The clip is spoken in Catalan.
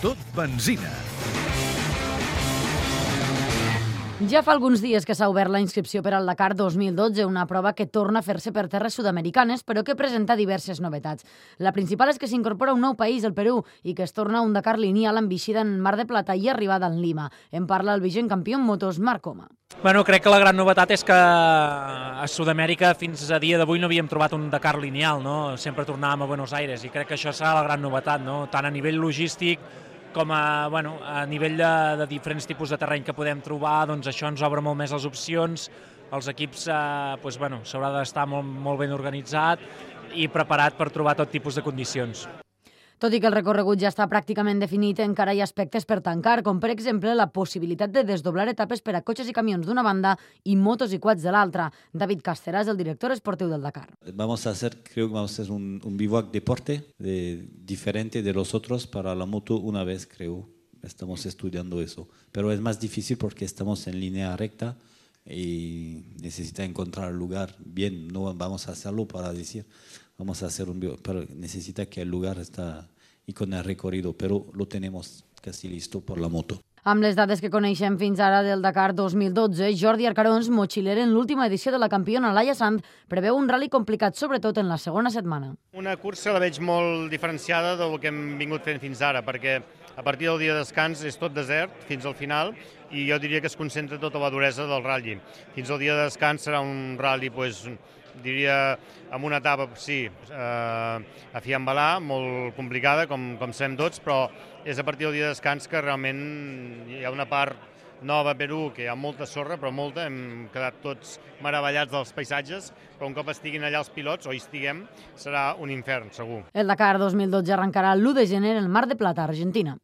Tot benzina. Ja fa alguns dies que s'ha obert la inscripció per al Dakar 2012, una prova que torna a fer-se per terres sud-americanes, però que presenta diverses novetats. La principal és que s'incorpora un nou país, el Perú, i que es torna un Dakar lineal amb eixida en Mar de Plata i arribada en Lima. En parla el vigent campió en motos, Marc Coma. Bueno, crec que la gran novetat és que a Sud-amèrica fins a dia d'avui no havíem trobat un Dakar lineal, no? Sempre tornàvem a Buenos Aires i crec que això serà la gran novetat, no? Tant a nivell logístic com a, bueno, a nivell de, de diferents tipus de terreny que podem trobar, doncs això ens obre molt més les opcions, els equips eh, doncs, bueno, s'haurà d'estar molt, molt ben organitzat i preparat per trobar tot tipus de condicions. Tot i que el recorregut ja està pràcticament definit, encara hi ha aspectes per tancar, com per exemple la possibilitat de desdoblar etapes per a cotxes i camions d'una banda i motos i quads de l'altra. David Casteràs, el director esportiu del Dakar. Vamos a hacer, creo que vamos a hacer un, un bivouac deporte de, diferente de los otros para la moto una vez, creo. Estamos estudiando eso. Pero es más difícil porque estamos en línea recta y necesita encontrar el lugar bien. No vamos a hacerlo para decir, vamos a hacer un pero necesita que el lugar está y con el recorrido, pero lo tenemos casi listo por la moto. Amb les dades que coneixem fins ara del Dakar 2012, Jordi Arcarons, motxiler en l'última edició de la campiona Laia Sant, preveu un rally complicat, sobretot en la segona setmana. Una cursa la veig molt diferenciada del que hem vingut fent fins ara, perquè a partir del dia de descans és tot desert fins al final i jo diria que es concentra tota la duresa del rally. Fins al dia de descans serà un rally pues, diria, amb una etapa, sí, eh, a Fiambalà, molt complicada, com, com sabem tots, però és a partir del dia de descans que realment hi ha una part nova a Perú, que hi ha molta sorra, però molta, hem quedat tots meravellats dels paisatges, però un cop estiguin allà els pilots, o hi estiguem, serà un infern, segur. El Dakar 2012 arrencarà l'1 de gener en el Mar de Plata, Argentina.